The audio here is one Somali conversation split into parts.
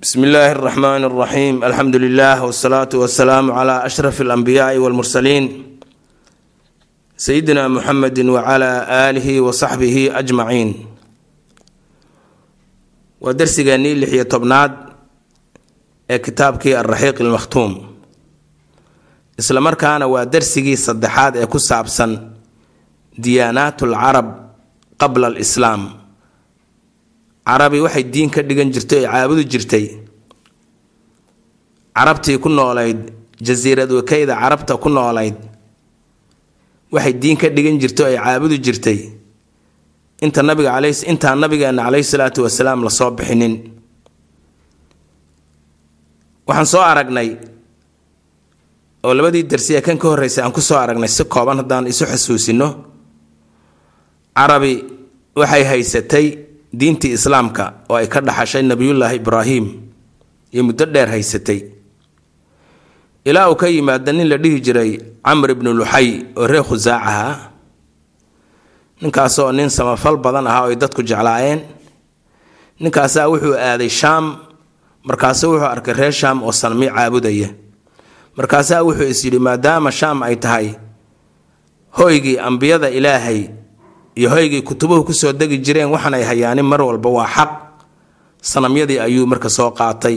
bismi illaahi araxmaani araxiim alxamdu lilah wasalaatu wasalaamu calaa ashraf alambiyaai walmursaliin sayidina muxamedi wacalaa aalihi wa saxbihi ajmaciin waa darsigeennii lix iyo tobnaad ee kitaabkii alraxiiq ilmakhtuum isla markaana waa darsigii saddexaad ee ku saabsan diyaanaat alcarab qabla alislaam carabi waxay diin ka dhigan jirtay oy caabudi jirtay. Carabtii ku noolayd jasiirad wakeyda carabta ku noolayd waxay diin ka dhigan jirtay oy caabudi jirtay. Inta nabiga intaan nabigeena caleyhi salaatu wasalaam la soo bixinin. Waxaan soo aragnay oo labadii darsi ee kan ka horreysay aan ku soo aragnay si kooban haddaan isu xasuusino. Carabi waxay haysatay diintii islaamka oo ay ka dhaxashay nebiyullaahi ibraahim iyo muddo dheer haysatay. Ilaa uu ka yimaada nin la dhihi jiray camr ibnu luxay oo reer khusaac ahaa ninkaasoo nin samafal badan ahaa oo ay dadku jeclaayeen. Ninkaasaa wuxuu aaday shaam markaasu wuxuu arkay reer shaam oo sanmi caabudaya. Markaasaa wuxuu is yidhi maadaama shaam ay tahay hoygii ambiyada ilaahay iyo hoygii kutubuhu ku soo degi jireen waxaanay hayaanin mar walba waa xaq. Sanamyadii ayuu marka soo qaatay.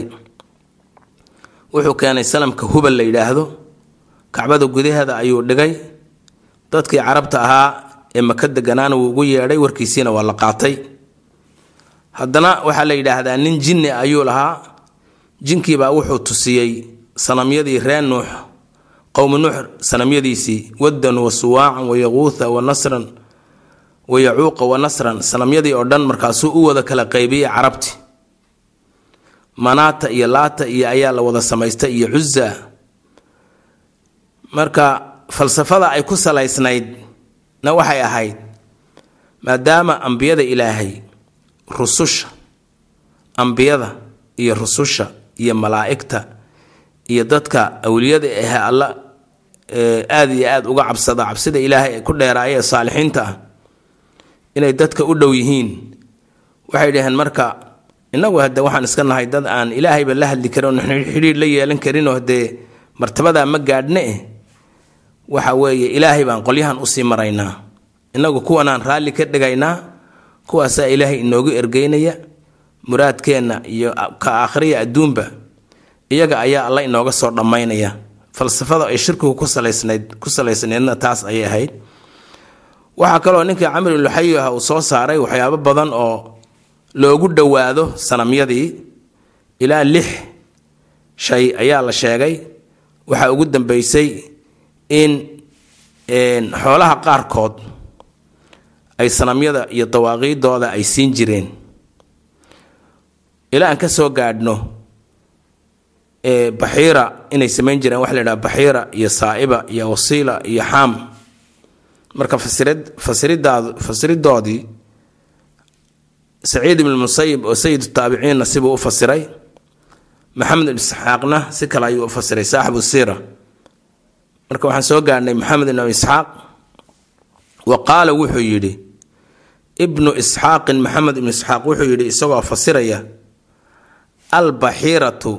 Wuxuu keenay sanamka hubal la yidhaahdo. Kacbada gudaheeda ayuu dhigay. Dadkii carabta ahaa ee maka deganaana wuu ugu yeedhay warkiisiina waa la qaatay. Haddana waxaa la yidhaahdaa nin jinni ayuu lahaa. Jinkiibaa wuxuu tusiyey sanamyadii reer nuux. Qowmi nuux sanamyadiisii waddan wa suwaacan wa yaquutha wa nasran wa yacuuqa wa nasran sanamyadii oo dhan markaasuu u wada kala qaybiyey carabti. Manaata iyo laata iyo ayaa la wada samaystay iyo cuza marka falsafada ay ku salaysnayd na waxay ahayd maadaama ambiyada ilaahay rususha ambiyada iyo rususha iyo malaa'igta iyo dadka awliyada ahe alla aada iyo aada uga cabsada cabsida ilaahay ku dheeraaya ee saalixiinta ah inay dadka u dhow yihiin. Waxay dhaheen marka innagu hadde waxaan iska nahay dad aan ilaahayba la hadli karin oo xidhiir la yeelan karinoo dee martabadaa ma gaadhne eh. Waxa weeye ilaahay baan qolyahan u sii maraynaa. Innagu kuwanaan raalli ka dhigaynaa kuwaasaa ilaahay inoogu ergeynaya muraadkeenna iyo ka aakhriya adduunba iyaga ayaa alla inooga soo dhammaynaya. Falsafada ay shirkigu ku salaysnayd ku salaysnaydna taas ayay ahayd waxaa kaloo ninkii camr luxayi ah uu soo saaray waxyaabo badan oo loogu dhowaado sanamyadii. Ilaa lix shay ayaa la sheegay. Waxaa ugu dambeysay in xoolaha qaarkood ay sanamyada iyo dawaaqiidooda ay siin jireen. Ilaa aan ka soo gaadhno baxiira inay samayn jireen waxa la yidhaha baxiira iyo saa'iba iyo wasiila iyo xaam marka fasiridoodii saciid ibn musayib oo sayid taabiciinna sibuu u fasiray. Maxamed ibn isxaaqna si kale ayuu u fasiray saaxibu siira. Marka waxaan soo gaadhnay maxamed ibn isxaaq wa qaala wuxuu yidhi ibnu isxaaqin maxamed ibnu isxaaq wuxuu yidhi isagoo fasiraya albaxiiratu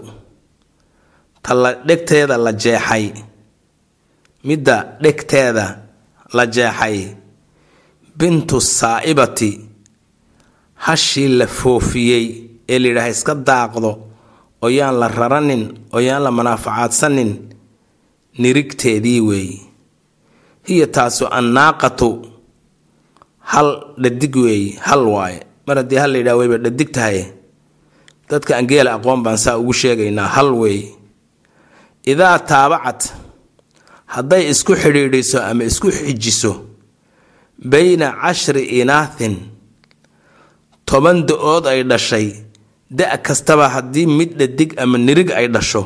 ta la dhegteeda la jeexay. Midda dhegteeda la jeexay bintu saa'ibati. Hashii la foofiyey ee layidhaaha iska daaqdo oo yaan la raranin oo yaan la manaafacaadsanin nirigteedii weey hiya taasu annaaqatu. Hal dhadig weey hal waaye. Mar haddii hal layidhaha wayba dhadig tahay dadka aan geela aqoon baan saa ugu sheegaynaa hal weey idaa taabacat hadday isku xidhiidhiso ama isku xijiso bayna cashri inaathin toban da'ood ay dhashay da- kastaba haddii mid dhadig ama nirig ay dhasho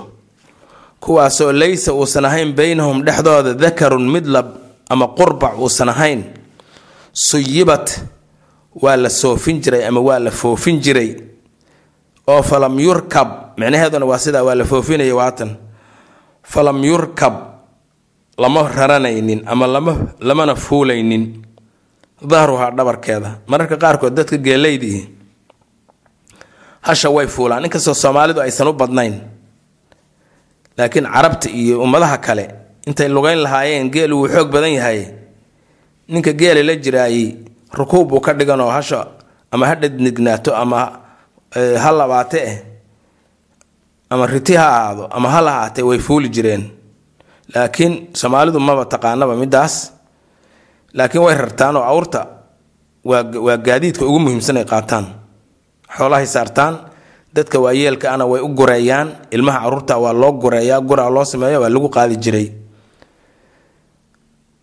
kuwaasoo laysa uusan ahayn beynahum dhexdooda dakarun mid lab ama qurbac uusan ahayn suyibat waa la soofin jiray ama waa la foofin jiray oo falam yurkab micnaheeduna waa sidaa waa la foofinaya waatan falam yurkab lama raranaynin ama lama lamana fuulaynin dahruhaa dhabarkeeda. Mararka qaarkood dadka geelaydii hasha way fuulaan inkastoo soomaalidu aysan u badnayn laakiin carabta iyo ummadaha kale intay lugayn lahaayeen geelu wuu xoog badan yahay ninka geela la jiraayey rukuub buu ka dhiganoo hasha ama ha dhadnignaato ama ha labaate eh ama riti ha ahaado ama ha lahaatee way fuuli jireen laakiin soomaalidu maba taqaanaba midaas. Laakiin way rartaan oo awrta waa gaadiidka ugu muhiimsan ay qaataan. Xoolahay saartaan dadka waayeelka ana way u gureeyaan ilmaha carruurta waa loo gureeyaa guraa loo sameeya waa lagu qaadi jiray.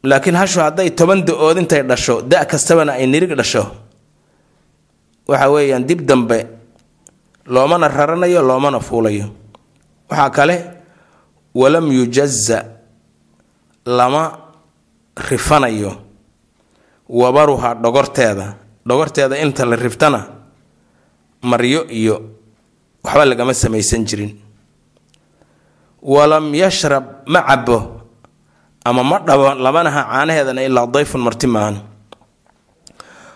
Laakiin hashu hadday toban da'ood intay dhasho da kastabana ay nirig dhasho. Waxa weeyaan dib dambe loomana raranayo loomana fuulayo. Waxaa kale walam yujaza lama rifanayo. Wabaruha dhogorteeda. Dhogorteeda inta la riftana maryo iyo waxba lagama samaysan jirin. Walam yashrab ma cabo ama ma dhabo labanaha caanaheedana ilaa dayfun marti maahan.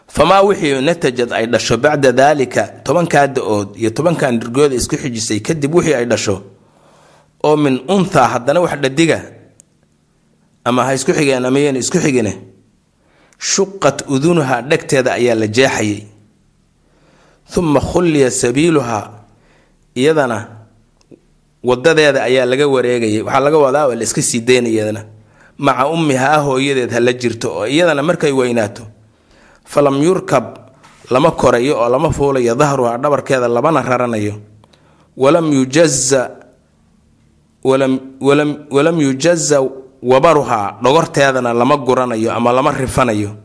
Famaa wixii natajad ay dhasho bacda daalika tobankaa da'ood iyo tobankan dirgooda isku xijisay kadib wixii ay dhasho oo min unthaa haddana wax dhadiga ama ha isku xigeen ama yeen isku xigine shuqat udunuha dhegteeda ayaa la jeexayay. Uma khulliya sabiiluhaa iyadana wadadeeda ayaa laga wareegayay. Waxaa laga wadaa waa la iska sii daynayadana maca ummihaa hooyadeed ha la jirto oo iyadana markay weynaato falam yurkab lama korayo oo lama fuulayo dahruha dhabarkeeda lamana raranayo. Walam yujaza walam yujaza wabaruhaa dhogorteedana lama guranayo ama lama rifanayo.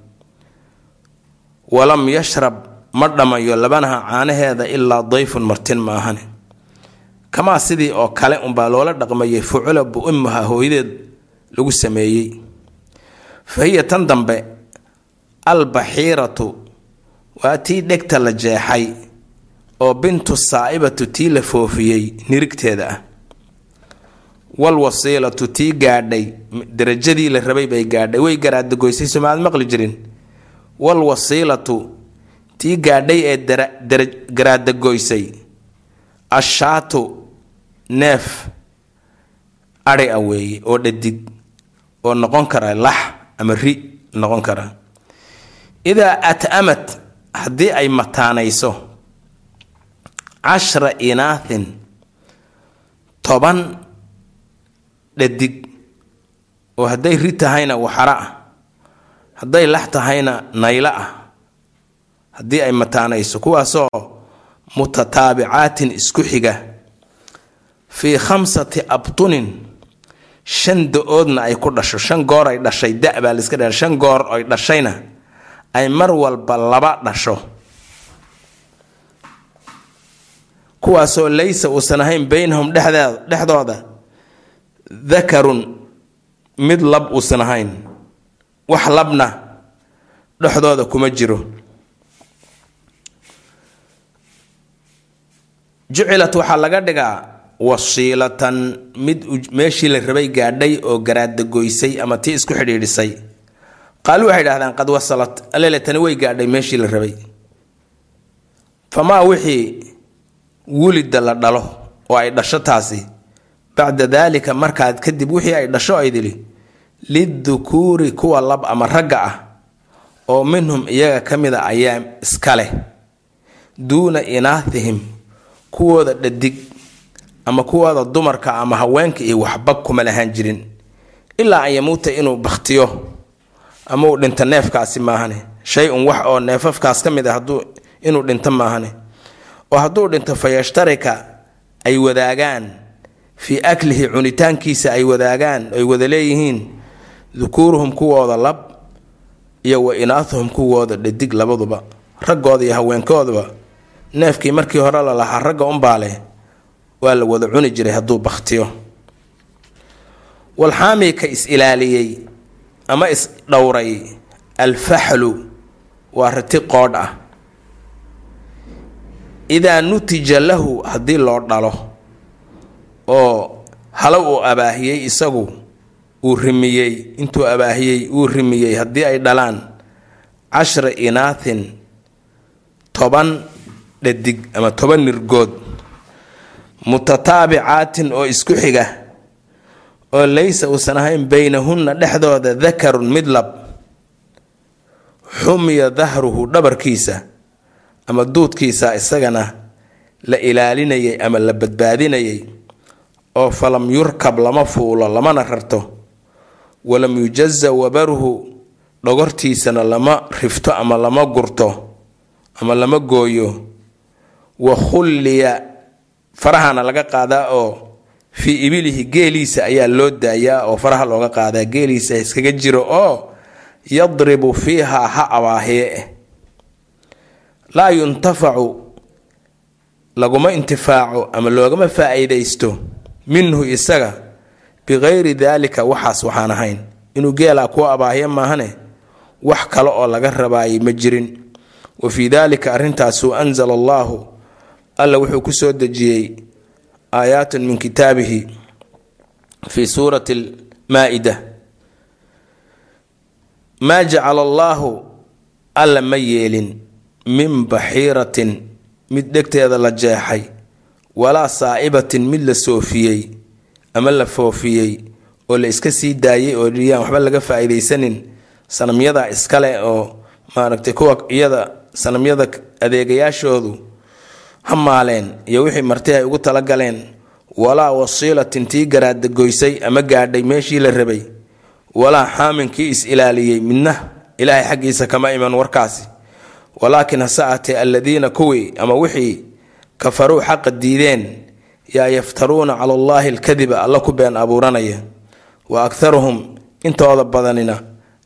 Walam yashrab ma dhamayo labanaha caanaheeda ilaa dayfun martin ma ahane kamaa sidii oo kale unbaa loola dhaqmayay fucula bu-ummuha hooyadeed lagu sameeyey. Fa hiya tan dambe albaxiiratu waa tii dhegta la jeexay oo bintu saa'ibatu tii la foofiyey nirigteeda ah walwasiilatu tii gaadhay darajadii la rabay bay gaadhay. Way garaadagoysay somaad maqli jirin? Walwasiilatu tii gaadhay ee garaadagoysay ashaatu neef adhi a weeye oo dhadig oo noqon kara lax ama ri noqon kara. Idaa at-amat haddii ay mataanayso cashra inaathin toban dhadig oo hadday ri tahayna waxara ah hadday lax tahayna naylo ah haddii ay mataanayso kuwaasoo mutataabicaatin isku xiga. Fii khamsati abtunin shan da'oodna ay ku dhasho shan goor ay dhashay da baa laiska dha shan goor ay dhashayna ay mar walba laba dhasho. Kuwaasoo laysa uusan ahayn beynahum dhexdooda dakarun mid lab uusan ahayn wax labna dhexdooda kuma jiro. Jucilat waxaa laga dhigaa wasiilatan mid meeshii la rabay gaadhay oo garaadagoysay ama tii isku xidhiidhisay. Qaalu waxay idhahdaan qad wasalat alele tani way gaadhay meeshii la rabay. Famaa wixii wulida la dhalo oo ay dhasho taasi bacda daalika markaad kadib wixii ay dhasho aydili lidukuuri kuwa lab ama ragga ah oo minhum iyaga ka mid a ayaa iska leh duuna inaahihim kuwooda dhadig ama kuwooda dumarka ama haweenka iyo waxba kuma lahaan jirin ilaa an yamuuta inuu bakhtiyo ama uu dhinto neefkaasi maahane. Shay-un wax oo neefafkaas ka mid a haduu inuu dhinto maahane oo hadduu dhinto fa yashtarika ay wadaagaan fii aklihi cunitaankiisa ay wadaagaan ay wada leeyihiin dukuuruhum kuwooda lab iyo wa inaathuhum kuwooda dhadig labaduba raggooda iyo haweenkoodaba. Neefkii markii hore la lahaa ragga unbaa leh waa la wada cuni jiray hadduu bakhtiyo. Walxaamii ka is-ilaaliyey ama is-dhowray alfaxlu waa rati qoodh ah. Idaa nutija lahu haddii loo dhalo oo halo uu abaahiyey isagu uu rimiyey intuu abaahiyey uu rimiyey haddii ay dhalaan cashra inaathin toban dhadig ama toban nirgood mutataabicaatin oo isku xiga oo laysa uusan ahayn beynahunna dhexdooda dakarun mid lab xumiya dahruhu dhabarkiisa ama duudkiisa isagana la ilaalinayay ama la badbaadinayay oo falam yurkab lama fuulo lamana rarto. Walam yujaza wabaruhu dhogortiisana lama rifto ama lama gurto ama lama gooyo. Wa khulliya farahana laga qaadaa oo fii ibilihi geeliisa ayaa loo daayaa oo faraha looga qaadaa. Geeliisa iskaga jiro oo yadribu fiihaa ha abaahiye laa yuntafacu laguma intifaaco ama loogama faa-iidaysto minhu isaga bikayri daalika waxaas waxaan ahayn. Inuu geelaa kuwa abaahiye maahane wax kale oo laga rabaayay ma jirin. Wa fii daalika arrintaasuu anzala allaahu alla wuxuu ku soo dejiyey aayaatun min kitaabihi fii suurati lmaa-ida maa jacala allaahu alla ma yeelin min baxiiratin mid dhegteeda la jeexay walaa saa'ibatin mid la soofiyey ama la foofiyey oo la iska sii daayay oo dhiyaan waxba laga faa-iidaysanin sanamyada iskale oo maaragtay kuwa iyada sanamyada adeegayaashoodu ha maaleen iyo wixii marti ay ugu talagaleen walaa wasiilatin tii garaadagoysay ama gaadhay meeshii la rabay. Walaa xaaminkii is-ilaaliyey midna ilaahay xaggiisa kama iman warkaasi. Walaakin hase aatee alladiina kuwii ama wixii kafaruu xaqa diideen yaa yaftaruuna cala allaahi alkadiba alla ku been abuuranaya. Wa akharuhum intooda badanina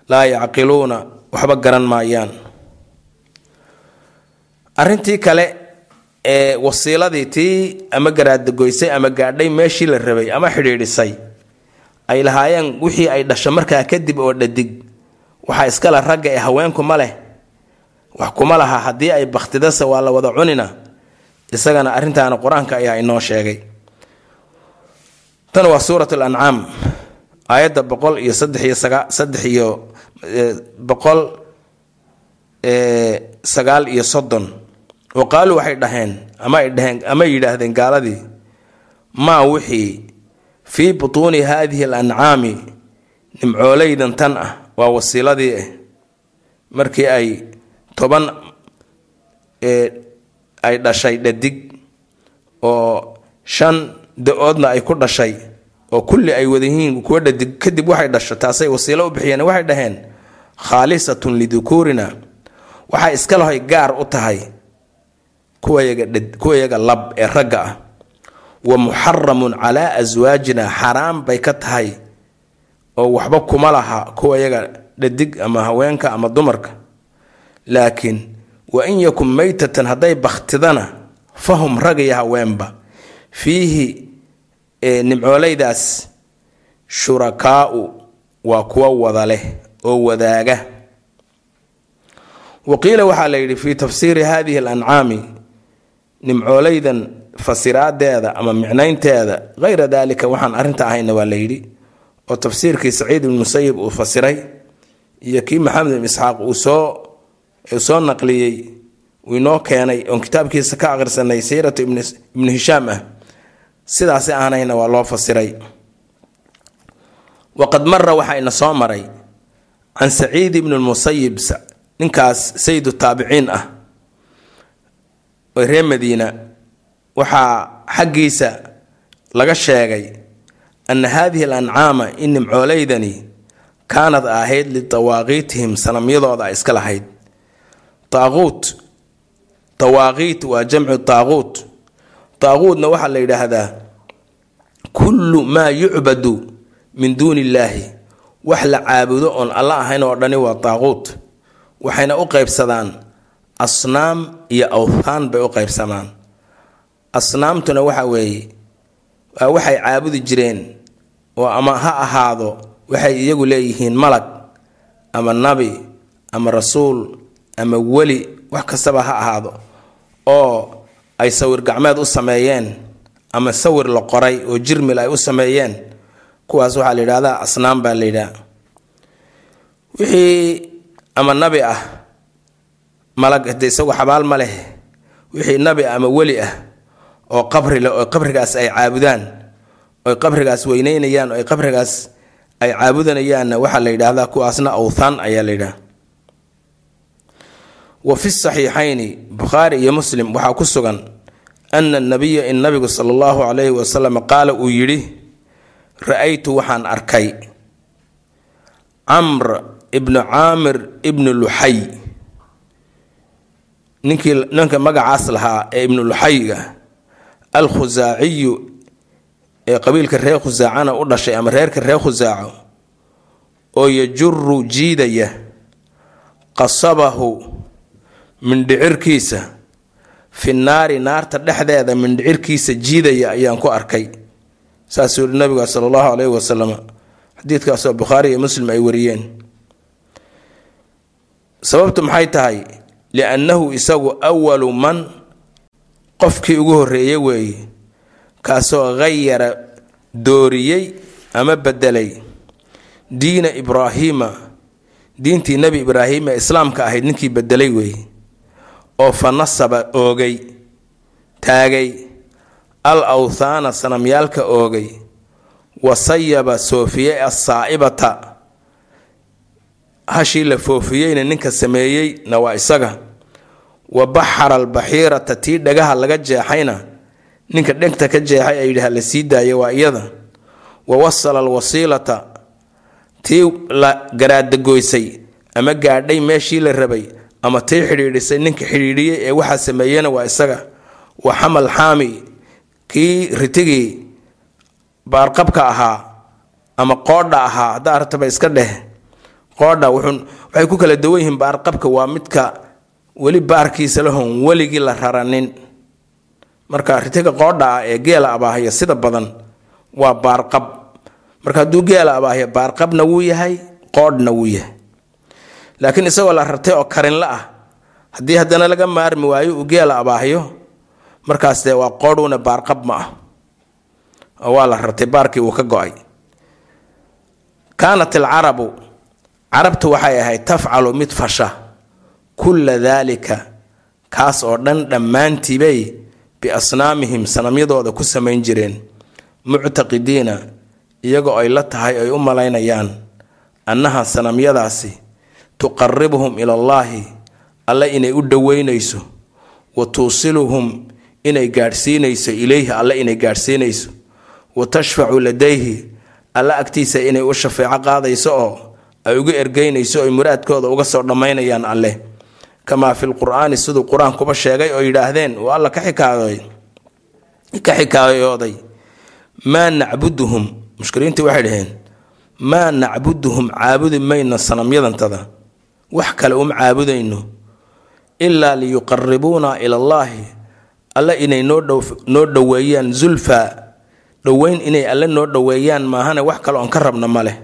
laa yacqiluuna waxba garan maayaan. Arrintii kale ee wasiiladii tii ama garaadagoysay ama gaadhay meeshii la rabay ama xidhiidhisay ay lahaayeen wixii ay dhasho markaa kadib oo dhadig waxaa iskale ragga ee haweenku ma leh. Wax kuma laha haddii ay bakhtidase waa la wada cunina isagana arrintaana qur'aanka ayaa inoo sheegay. Tan waa suurat alancaam aayadda boqol iyo saddex iyo sagaa saddex iyo boqol sagaal iyo soddon. Wa qaaluu waxay dhaheen ama ay dhaheen ama yidhaahdeen gaaladii maa wixii fii butuuni haadihi alancaami nimcooleydan tan ah waa wasiiladii ah markii ay toban ay dhashay dhadig oo shan da'oodna ay ku dhashay oo kulli ay wadayihiin kuwa dhadig kadib waxay dhasho taasay wasiilo u bixiyeen waxay dhaheen khaalisatun lidukuurina. Waxay iska lahoy gaar u tahay kuwayaga yaga lab ee ragga ah. Wa muxaramun calaa aswaajina xaraam bay ka tahay oo waxba kuma laha kuwa yaga dhadig ama haweenka ama dumarka. Laakiin wa in yakun maytatan hadday bakhtidana fahum rag haweenba. Fiihi nimcooleydaas shurakaau waa kuwa wada leh oo wadaaga. Wa qiila waxaa la yidhi fii tafsiiri hadihi alancaami nimcooleydan fasiraadeeda ama micnaynteeda hayra daalika waxaan arrinta ahayna waa la yidhi oo tafsiirkii saciid ibn musayib uu fasiray iyo kii maxamed ibn isxaaq uu soo soo naqliyey inoo keenay oon kitaabkiisa ka aqrisanay siiratu ibnu hishaam ah. Sidaasi aanayna waa loo fasiray. Waqad mara waxayna soo maray can saciid ibni lmusayib ninkaas sayidu taabiciin ah reer madiina. Waxaa xaggiisa laga sheegay ana haadihi alancaama in nimcooleydani kaanad ahayd litawaaqiitihim sanamyadooda iska lahayd taaquut tawaaqiit waa jamcu taaquut taaquutna waxaa la yidhaahdaa kullu maa yucbadu min duuni illaahi wax la caabudo oon alla ahayn oo dhani waa taaquut waxayna u qeybsadaan asnaam iyo awthaan bay u qeybsamaan asnaamtuna waxa weeye waa waxay caabudi jireen oo ama ha ahaado waxay iyagu leeyihiin malag ama nabi ama rasuul ama weli wax kastaba ha ahaado oo ay sawir gacmeed u sameeyeen ama sawir la qoray oo jirmil ay u sameeyeen kuwaas waxaa la yidhahdaa asnaam baa la yidhaha wixii ama nabi ah malag hade isagu xabaal ma leh wixii nabi ama weli ah oo qabri leh oo qabrigaas ay caabudaan oy qabrigaas weyneynayaan oo ay qabrigaas ay caabudanayaanna waxaa la yidhaahdaa kuwaasna awthaan ayaa la yidhaha wa fi saxiixayni bukhaari iyo muslim waxaa ku sugan ana nabiya in nabigu sala allahu calayhi wasalam qaala uu yidhi ra'aytu waxaan arkay camr ibnu caamir ibnu luxay. Ninkii ninka magacaas lahaa ee ibnu luxayga al khusaaciyu ee qabiilka reer khusaacana u dhashay ama reerka reer khusaaco oo yajuru jiidaya qasabahu mindhicirkiisa fi naari naarta dhexdeeda mindhicirkiisa jiidaya ayaan ku arkay. Saasuu yihi nabiga sala allahu caleyhi wasalam xadiidkaasoo bukhaari iyo muslim ay wariyeen. Sababtu maxay tahay? Liannahu isagu awalu man qofkii ugu horreeye weeye kaasoo khayara dooriyey ama bedelay diina ibraahiima diintii nebi ibraahim ee islaamka ahayd ninkii bedelay weeye oo fa nasaba oogay taagay al awthaana sanamyaalka oogay wa sayaba soofiyey assaa'ibata hashii la foofiyeyna ninka sameeyeyna waa isaga wa baxara albaxiirata tii dhagaha laga jeexayna ninka dhegta ka jeexay ay yidhaha la sii daaya waa iyada wa wasala alwasiilata tii la garaadagoysay ama gaadhay meeshii la rabay ama tii xidhiidhisay ninka xidhiidhiyey ee waxaa sameeyena waa isaga. Wa xamal xaami kii ritigii baarqabka ahaa ama qoodha ahaa haddaa rataba iska dheh. Qoodha waxay ku kala duwan yihiin baarqabka waa midka weli baarkiisa lahon weligii la raranin. Marka ritiga qoodha ah ee geela abaahaya sida badan waa baarqab. Marka hadduu geela abaahaya baarqabna wuu yahay qoodhna wuu yahay laakiin isagoo la rartay oo karinla ah haddii haddana laga maarmi waayo uu geela abaahyo markaas dee waa qoodhuna baarqab ma ah. Oo waa la rartay baarkii uu ka go'ay. Kaanat alcarabu carabtu waxay ahayd tafcalu mid fasha kulla daalika kaas oo dhan dhammaantiibay biasnaamihim sanamyadooda ku samayn jireen. Muctaqidiina iyagoo ay la tahay ay u malaynayaan annaha sanamyadaasi tuqaribuhum ilallaahi alle inay u dhoweynayso wa tuusiluhum inay gaadhsiinayso ilayhi alle inay gaadhsiinayso wa tashfacu ladayhi alle agtiisa inay u shafeeco qaadayso oo ay uga ergeynayso oy muraadkooda uga soo dhammaynayaan alleh kamaa fi lqur-aani siduu qur'aankuba sheegay oo yidhaahdeen uu alla ka xikaayooday maa nacbuduhum mushkiliintii waxay dhaheen maa nacbuduhum caabudi mayno sanamyadantada wax kale uma caabudayno ilaa liyuqaribuuna ila allaahi. Alle inay noo dhoweeyaan zulfa. Dhoweyn inay alle noo dhoweeyaan maahane wax kale oon ka rabna ma leh.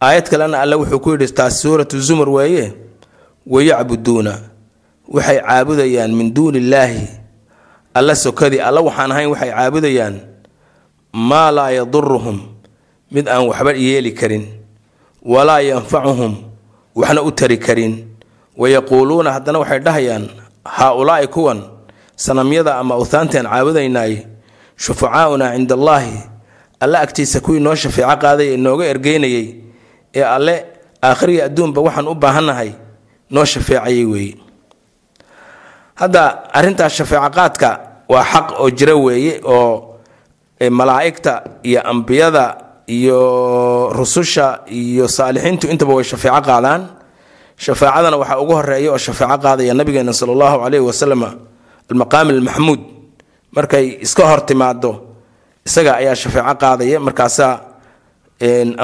Aayad kalena alle wuxuu ku yidhi taas suuratu zumar weeye wayacbuduuna waxay caabudayaan min duuni illaahi alla sokadii alla waxaan ahayn waxay caabudayaan maa laa yaduruhum mid aan waxba yeeli karin. Walaa yanfacuhum waxna u tari karin. Wayaquuluuna haddana waxay dhahayaan haa-ulaa'i kuwan sanamyada ama awthaantaan caabudaynaay shufacaauna cinda allaahi alle agtiisa kuwii noo shafeeco qaaday ee nooga ergeynayay ee alle aakhiriya adduunba waxaan u baahannahay noo shafeecayay weeye hadda arrintaas shafeeco qaadka waa xaq oo jira weeye oo malaa'igta iyo ambiyada iyo rususha iyo saalixiintu intaba way shafeeco qaadaan. Shafaacadana waxaa ugu horreeya oo shafeeco qaadaya nabigeena sala allahu caleyhi wasalam almaqaami almaxmuud markay iska hor timaado isaga ayaa shafeeco qaadaya. Markaasaa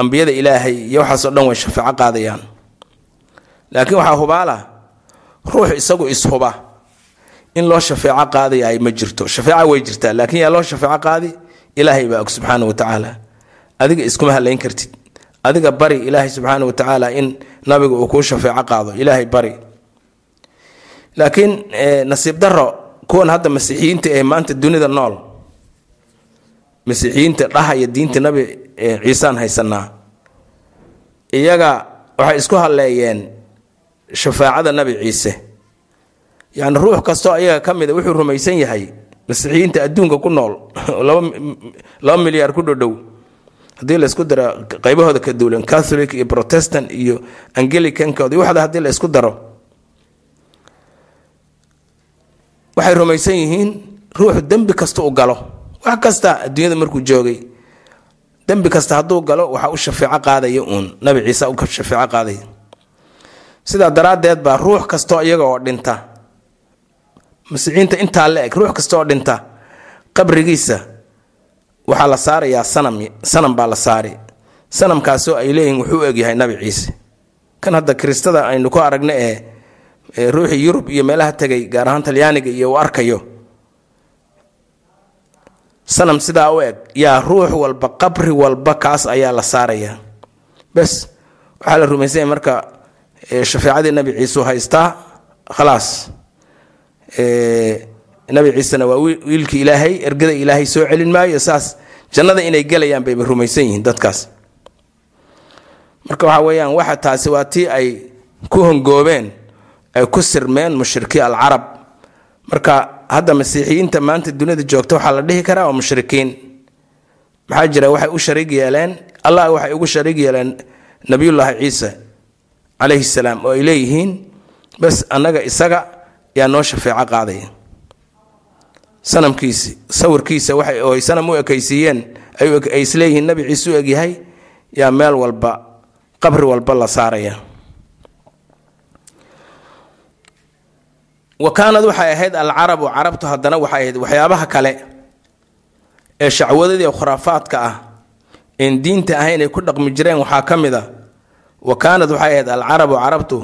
ambiyada ilaahay iyo waxaasoo dhan way shafeeco qaadayaan. Laakiin waxaa hubaala ruux isagu ishuba. In loo shafeeco qaadayahay ma jirto. Shafeeca way jirtaa laakiin yaa loo shafeeco qaadi ilaahay baa og subxaana wa tacaala adiga iskuma halayn kartid. Adiga bari ilaahay subxaana wa tacaala in nabiga uu kuu shafeeco qaado. Ilaahay bari. Laakiin nasiib daro kuwan hadda masiixiyiinta ee maanta dunida nool masiixiyiinta dhahaya diinta nabi ciisaan haysanaa iyaga waxay isku halleeyeen shafaacada nabi ciise. Yani ruux kastoo ayaga ka mida wuxuu rumaysan yahay masiixiyiinta adduunka ku nool laba milyaar ku dhodhow haddii laysku daro qaybahooda ka duulan catholic iyo protestant iyo angelicankooda waxda haddii la daro waxay rumaysan yihiin ruuxu dembi kasta u galo. Wax kasta adduunyada markuu joogay dembi kasta hadduu galo waxa u shafeeco qaadaya uun. Nabi ciise u shafeeco qaadaya. Sidaa daraaddeed baa ruux kastoo iyaga oo dhinta masiixiinta intaa la eg ruux kasta oo dhinta qabrigiisa waxaa la saarayaa sanam sanam baa la saari. Sanamkaasoo ay leeyihiin wuxuu egyahay nabi ciise. Kan hadda kiristada aynu ku aragna ee ruuxii yurub iyo meelaha tegay gaar ahaan talyaaniga iyo uu arkayo. Sanam sidaa u eg yaa ruux walba qabri walba kaas ayaa la saarayaa bes waxaa la rumaysanya marka shafeecadii nabi ciise haystaa khalaas nabi ciisena waa wiilkii ilaahay ergada ilaahay soo celin maayo saas jannada inay gelayaan bayba rumaysan yihiin dadkaas. Marka waxaa weeyaan waxa taasi waa tii ay ku hongoobeen ay ku sirmeen mushrikii alcarab. Marka hadda masiixiyiinta maanta duniyada joogta waxaa la dhihi karaa waa mushrikiin. Maxaa jira waxay u shariig yeeleen allah waxay ugu shariig yeeleen nabiyullaahi ciise calayhi salaam oo ay leeyihiin bas annaga isaga yaa noo shafeeco qaadaya sanamkiisi sawirkiisa oy sanam u ekaysiiyeen ay isleeyihiin nabi ciise u egyahay yaa meel walba qabri walba la saaraya. Wa kaanad waxay ahayd alcarabu carabtu haddana waxay ahayd waxyaabaha kale ee shacwadadii khuraafaadka ah een diinta ahayn ay ku dhaqmi jireen waxaa ka mid a wa kaanad waxay ahayd alcarabu carabtu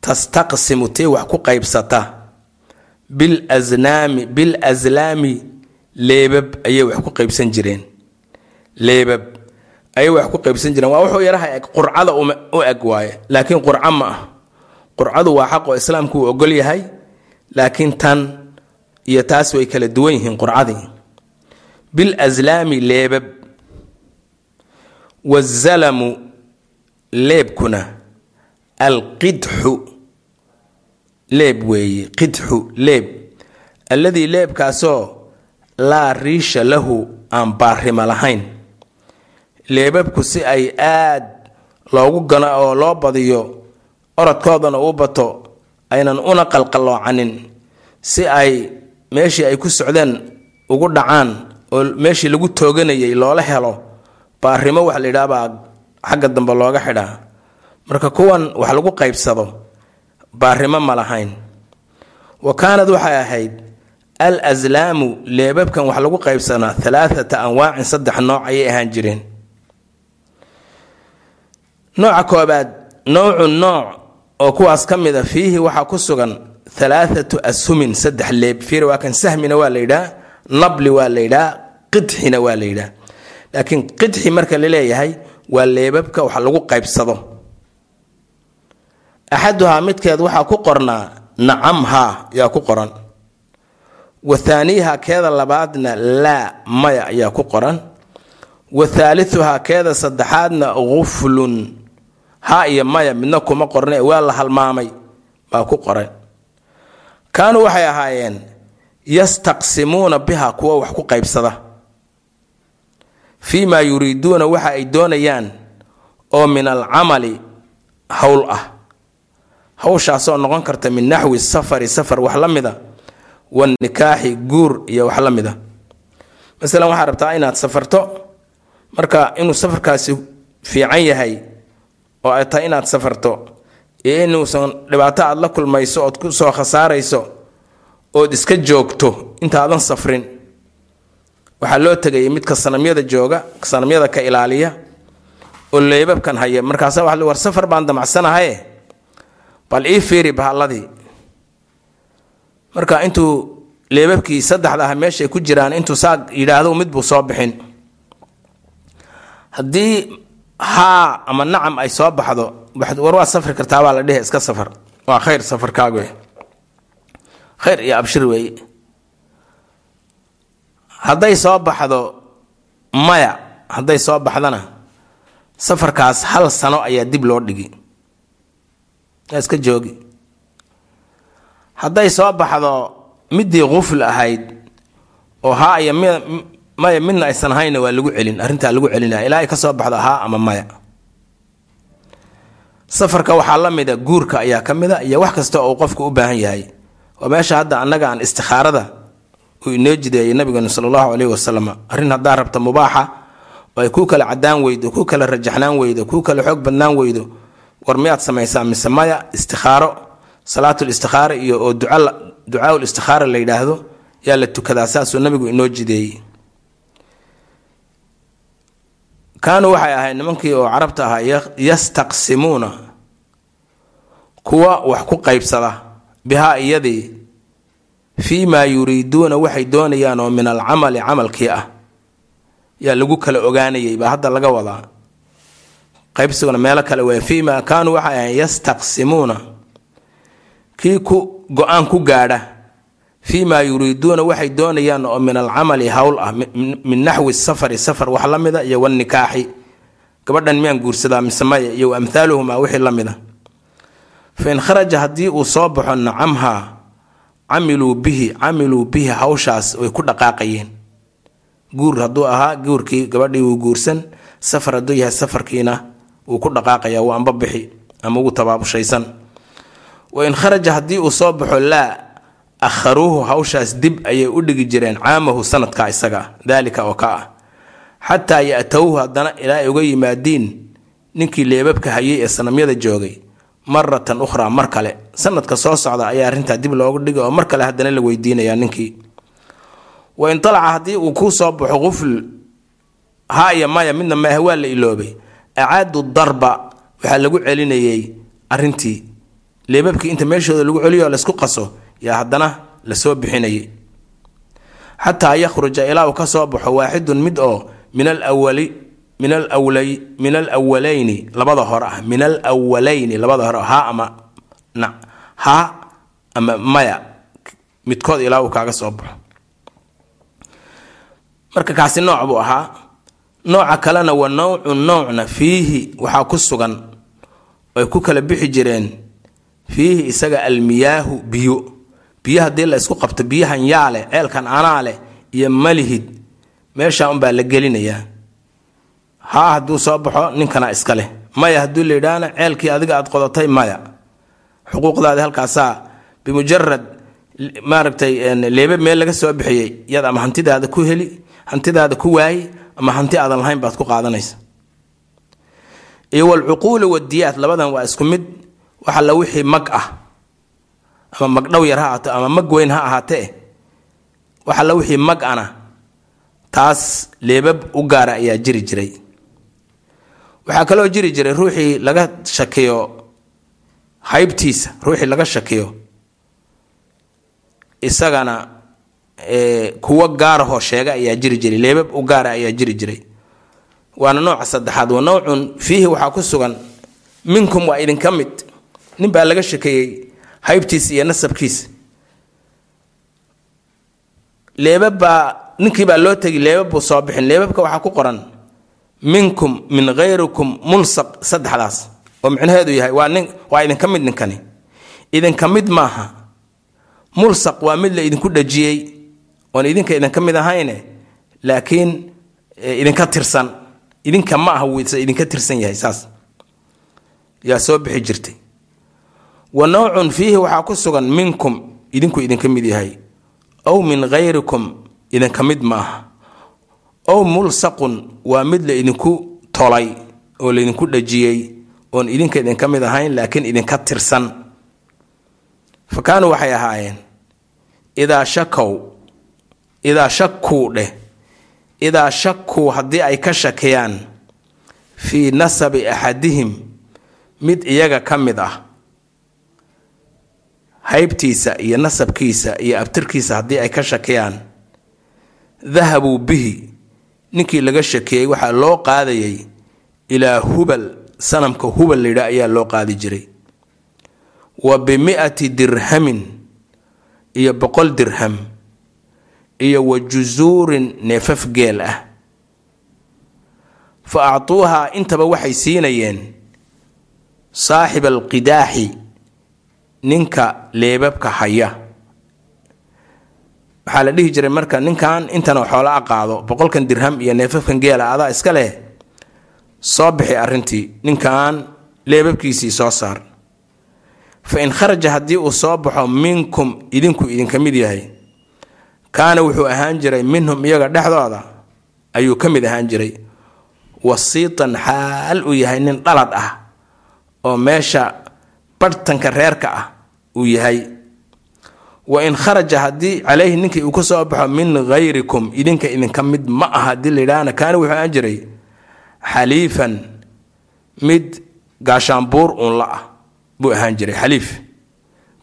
tastaqsimu tii wax ku qaybsata bilasnaami bil aslaami leebab ayay wax ku qaybsan jireen. Leebab ayay wax ku qaybsan jireen. Waa wuxuu yaraha eg qurcada u eg waaye. Laakiin qurco ma ah. Qurcadu waa xaq oo islaamku uu ogol yahay. Laakiin tan iyo taas way kala duwan yihiin qurcadii. Bil aslaami leebab. Wazalamu leebkuna alqidxu leeb weeye qidxu leeb. Alladii leebkaasoo laa riisha lahu aan baarimo lahayn. Leebabku si ay aad loogu gano oo loo badiyo orodkoodana uu bato aynan una qalqalloocanin. Si ay meeshii ay ku socdeen ugu dhacaan oo meeshii lagu tooganayay loola helo baarimo wax la yidhaha baa xagga dambe looga xidhaa. Marka kuwan wax lagu qaybsado baarimo ma lahayn. Wa kaanad waxay ahayd al aslaamu leebabkan wax lagu qaybsanaa alaaata anwaacin saddex nooc ayay ahaan jireen. Nooca koobaad nowcu nooc oo kuwaas ka mid a fiihi waxaa ku sugan alaaatu ashumin saddex leeb. Fiir waa sahmina waa la yidhaha nabli waa la yidhaha qidxina waa la yidhaha laakiin qidxi marka la leeyahay waa leebabka wax lagu qaybsado axaduhaa midkeed waxaa ku qornaa nacamhaa yaa ku qoran wa thaaniiha keeda labaadna laa maya ayaa ku qoran wa thaalithuhaa keeda saddexaadna quflun ha iyo maya midna kuma qorne waa la halmaamay baa ku qoran kaanuu waxay ahaayeen yastaqsimuuna biha kuwa wax ku qaybsada fii maa yuriiduuna waxa ay doonayaan oo min alcamali howl ah hawshaasoo noqon karta min naxwi safari safar wax la mida wanikaaxi guur iyo wax la mida. Masalan waxaad rabtaa inaad safarto marka inuu safarkaasi fiican yahay oo ay tahay inaad safarto iyo inuusan dhibaato aad la kulmayso ood ku soo khasaarayso ood iska joogto intaadan safrin. Waxaa loo tegayay midka sanamyada jooga sanamyada ka ilaaliya oo leebabkan haya markaasa waa war safar baan damacsanahaye bal ii fiiri bahalladii. Marka intuu leebabkii saddexda ah meeshay ku jiraan intuu saa yidhaahdo mid buu soo bixin. Haddii haa ama nacam ay soo baxdo war waad safri kartaa baa la dhehe iska safar. Waa khayr safarkaagu khayr iyo abshir weeye hadday soo baxdo maya hadday soo baxdana safarkaas hal sano ayaa dib loo dhigi iska joogi. Hadday soo baxdo midii qufl ahayd oo haa iyo maya midna aysan ahaynna waa lagu celin arrintaa lagu celinaya ilaa ay ka soo baxdo haa ama maya. Safarka waxaa la mida guurka ayaa ka mida iyo wax kasta oo qofku u baahan yahay. Oo meesha hadda annaga aan istikhaarada uu inoo jideeyay nabigeenu sala allahu caleyhi wasalam arrin haddaa rabta mubaaxa oo ay kuu kala cadaan weydo kuu kala rajaxnaan weydo kuu kala xoog badnaan weydo war miyaad samaysaa mise maya istikhaaro salaatul istikhaara iyo oo ducaaul istikhaara la yidhaahdo yaa la tukadaa saasuu nabigu inoo jideeyey. Kaanuu waxay ahayd nimankii oo carabta ahaa yastaqsimuuna kuwa wax ku qaybsada bihaa iyadii fii maa yuriiduuna waxay doonayaan oo min alcamali camalkii ah. Yaa lagu kala ogaanayay baa hadda laga wadaa qaybsiguna meelo kale waa fii maa kaanuu waxay ahayd yastaqsimuuna. Kii ku go'aan ku gaadha. Fii maa yuriiduuna waxay doonayaan oo min alcamali howl ah min naxwi safari safar wax la mida iyo wanikaaxi gabadhan miyaan guursadaa mise maya iyo amhaaluhumaa wixii la mida. Fain kharaja haddii uu soo baxo nacamhaa camiluu bihi camiluu bihi hawshaas way ku dhaqaaqayeen. Guur hadduu ahaa guurkii gabadhii wuu guursan safar hadduu yahay safarkiina wuu ku dhaqaaqaya wuu amba bixi ama ugu tabaabushaysan wain kharaja haddii uu soo baxo laa akharuuhu hawshaas dib ayay u dhigi jireen caamahu sanadka isaga daalika oo ka ah. Xataa ya-towhu haddana ilaa ay uga yimaadiin ninkii leebabka hayay ee sanamyada joogay maratan ukhraa mar kale. Sanadka soo socda ayaa arrintaa dib loogu dhigay oo mar kale haddana la weydiinayaa ninkii. Wain talaca haddii uu kuu soo baxo qufl ha iyo midna maahe waa la iloobay acaadu darba waxaa lagu celinayay arrintii leebabkii inta meeshooda lagu celiyo laysku qaso yaa haddana la soo bixinayay. Xataa yakhruja ilaa uu ka soo baxo waaxidun mid oo min alwali min alwlay min alwalayni labada hore ah min alwalayni labada hore ha ama na ha ama maya midkood ilaa uu kaaga soo baxo. Marka kaasi nooc buu ahaa nooca kalena wa nawcu nowcna fiihi waxaa ku sugan ay ku kala bixi jireen fiihi isaga almiyaahu biyo. Biyo haddii la isku qabto biyahan yaa leh ceelkan anaa leh iyo malihid meesha unbaa la gelinayaa. Haa hadduu soo baxo ninkana iska maya hadduu la yidhaahna ceelkii adiga aad qodatay maya. Xuquuqdaadi halkaasaa bimujarad maaragtay leebe meel laga soo bixiyey yaad ama hantidaada ku heli hantidaada ku waayi ama hanti aadan lahayn baad ku qaadanaysa. Iyo walcuquuli wadiyaat labadan waa isku mid waxa la wixii mag ah. Ama magdhow yar ha ahaato ama mag weyn ha ahaatee waxa la wixii mag ana. Taas leebab u gaara ayaa jiri jiray. Waxaa kaloo jiri jiray ruuxii laga shakiyo haybtiisa ruuxii laga shakiyo isagana kuwo gaarahoo sheega ayaa jiri jiray leebab u gaara ayaa jiri jiray. Waana nooca saddexaad wa nawcun fiihi waxaa ku sugan minkum waa idinka mid. Nin baa laga shakeeyey haybtiisa iyo nasabkiisa. Leebab baa ninkii baa loo tegi leebab buu soo bixin leebabka waxaa ku qoran minkum min hayrikum mulsaq saddexdaas. Oo micnaheedu yahay waa nin waa idinka mid ninkani. Idinka mid maaha mulsaq waa mid la idinku dhajiyey oon idinka idinka mid ahayne laakiin idinka tirsan. Idinka ma wse idinka tirsan yahay saas. Yaa soo bixi jirtay. Wa nawcun fiihi waxaa ku sugan minkum idinku idinka mid yahay. Ow min hayrikum idinka mid maaha ow mulsaqun waa mid la idinku tolay oo laydinku dhajiyey oon idinka idinka mid ahayn laakiin idinka tirsan. Fa kaanuu waxay ahaayeen idaa shakow idaa shakuu dheh idaa shakuu haddii ay ka shakiyaan fii nasabi axadihim mid iyaga ka mid ah. Haybtiisa iyo nasabkiisa iyo abtirkiisa haddii ay ka shakiyaan dahabuu bihi ninkii laga shakiyey waxaa loo qaadayay ilaa hubal sanamka hubal layidha ayaa loo qaadi jiray. Wa bimi'ati dirhamin iyo boqol dirham iyo wa jusuurin neefaf geel ah. Fa actuuhaa intaba waxay siinayeen saaxiba alqidaaxi ninka leebabka haya. Waxaa la dhihi jiray marka ninkan intan xoolo a qaado boqolkan dirham iyo neefafkan geela adaa iska leh? Soo bixi arrintii ninkan leebabkiisii soo saar. Fa in kharaja haddii uu soo baxo minkum idinku idinka mid yahay kaana wuxuu ahaan jiray minhum iyaga dhexdooda. Ayuu ka mid ahaan jiray. Wasiitan xaal uu yahay nin dhalad ah oo meesha barhtanka reerka ah uu yahay. Wa in kharaja haddii caleyhi ninkii uu ka soo baxo min hayrikum idinka idinka mid ma aha haddii layidhaahna kaana wuxuu ahaan jiray xaliifan mid gaashaanbuur uun la ah buu ahaan jiray xaliif.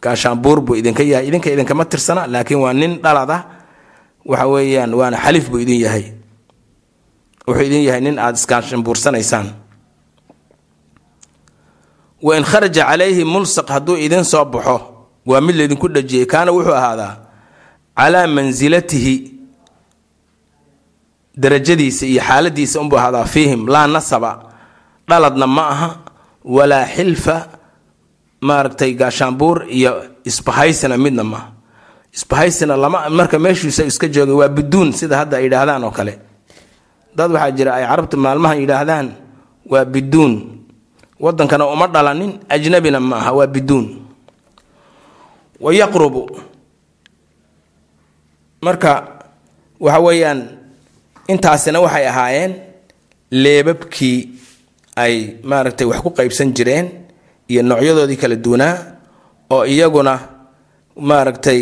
Gaashaanbuur buu idinka yahay idinka idinkama tirsana laakiin waa nin dhalad ah waxa weeyaan waana xaliif buu idin yahay. Wuxuu idin yahay nin aada isgaashaanbuursanaysaan wa in kharaja calayhi mulsaq hadduu idin soo baxo waa mid laydinku dhajiyey. Kaana wuxuu ahaadaa calaa mansilatihi darajadiisa iyo xaaladiisa unbuu ahaadaa fiihim. Laa nasaba dhaladna ma aha walaa xilfa maaragtay gaashaanbuur iyo isbahaysina midna maaha isbahaysina lama marka meeshiisa iska joogay waa biduun sida hadda yidhaahdaan oo kale. Dad waxaa jira ay carabta maalmahan yidhaahdaan waa biduun. Wadankana uma dhalanin ajnabina ma aha waa biduun. Wa yaqrubu. Marka waxa weeyaan intaasina waxay ahaayeen leebabkii ay maaragtay wax ku qaybsan jireen iyo noocyadoodii kala duwanaa oo iyaguna maaragtay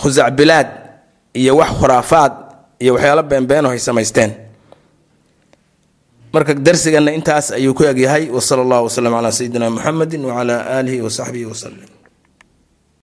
khusacbilaad iyo wax khuraafaad iyo waxyaalo beenbeeno ay samaysteen. Marka darsigana intaas ayuu ku egyahay wasala allahu wasalam calaa sayidina muxamedi wacala aalihi wasaxbihi wasalim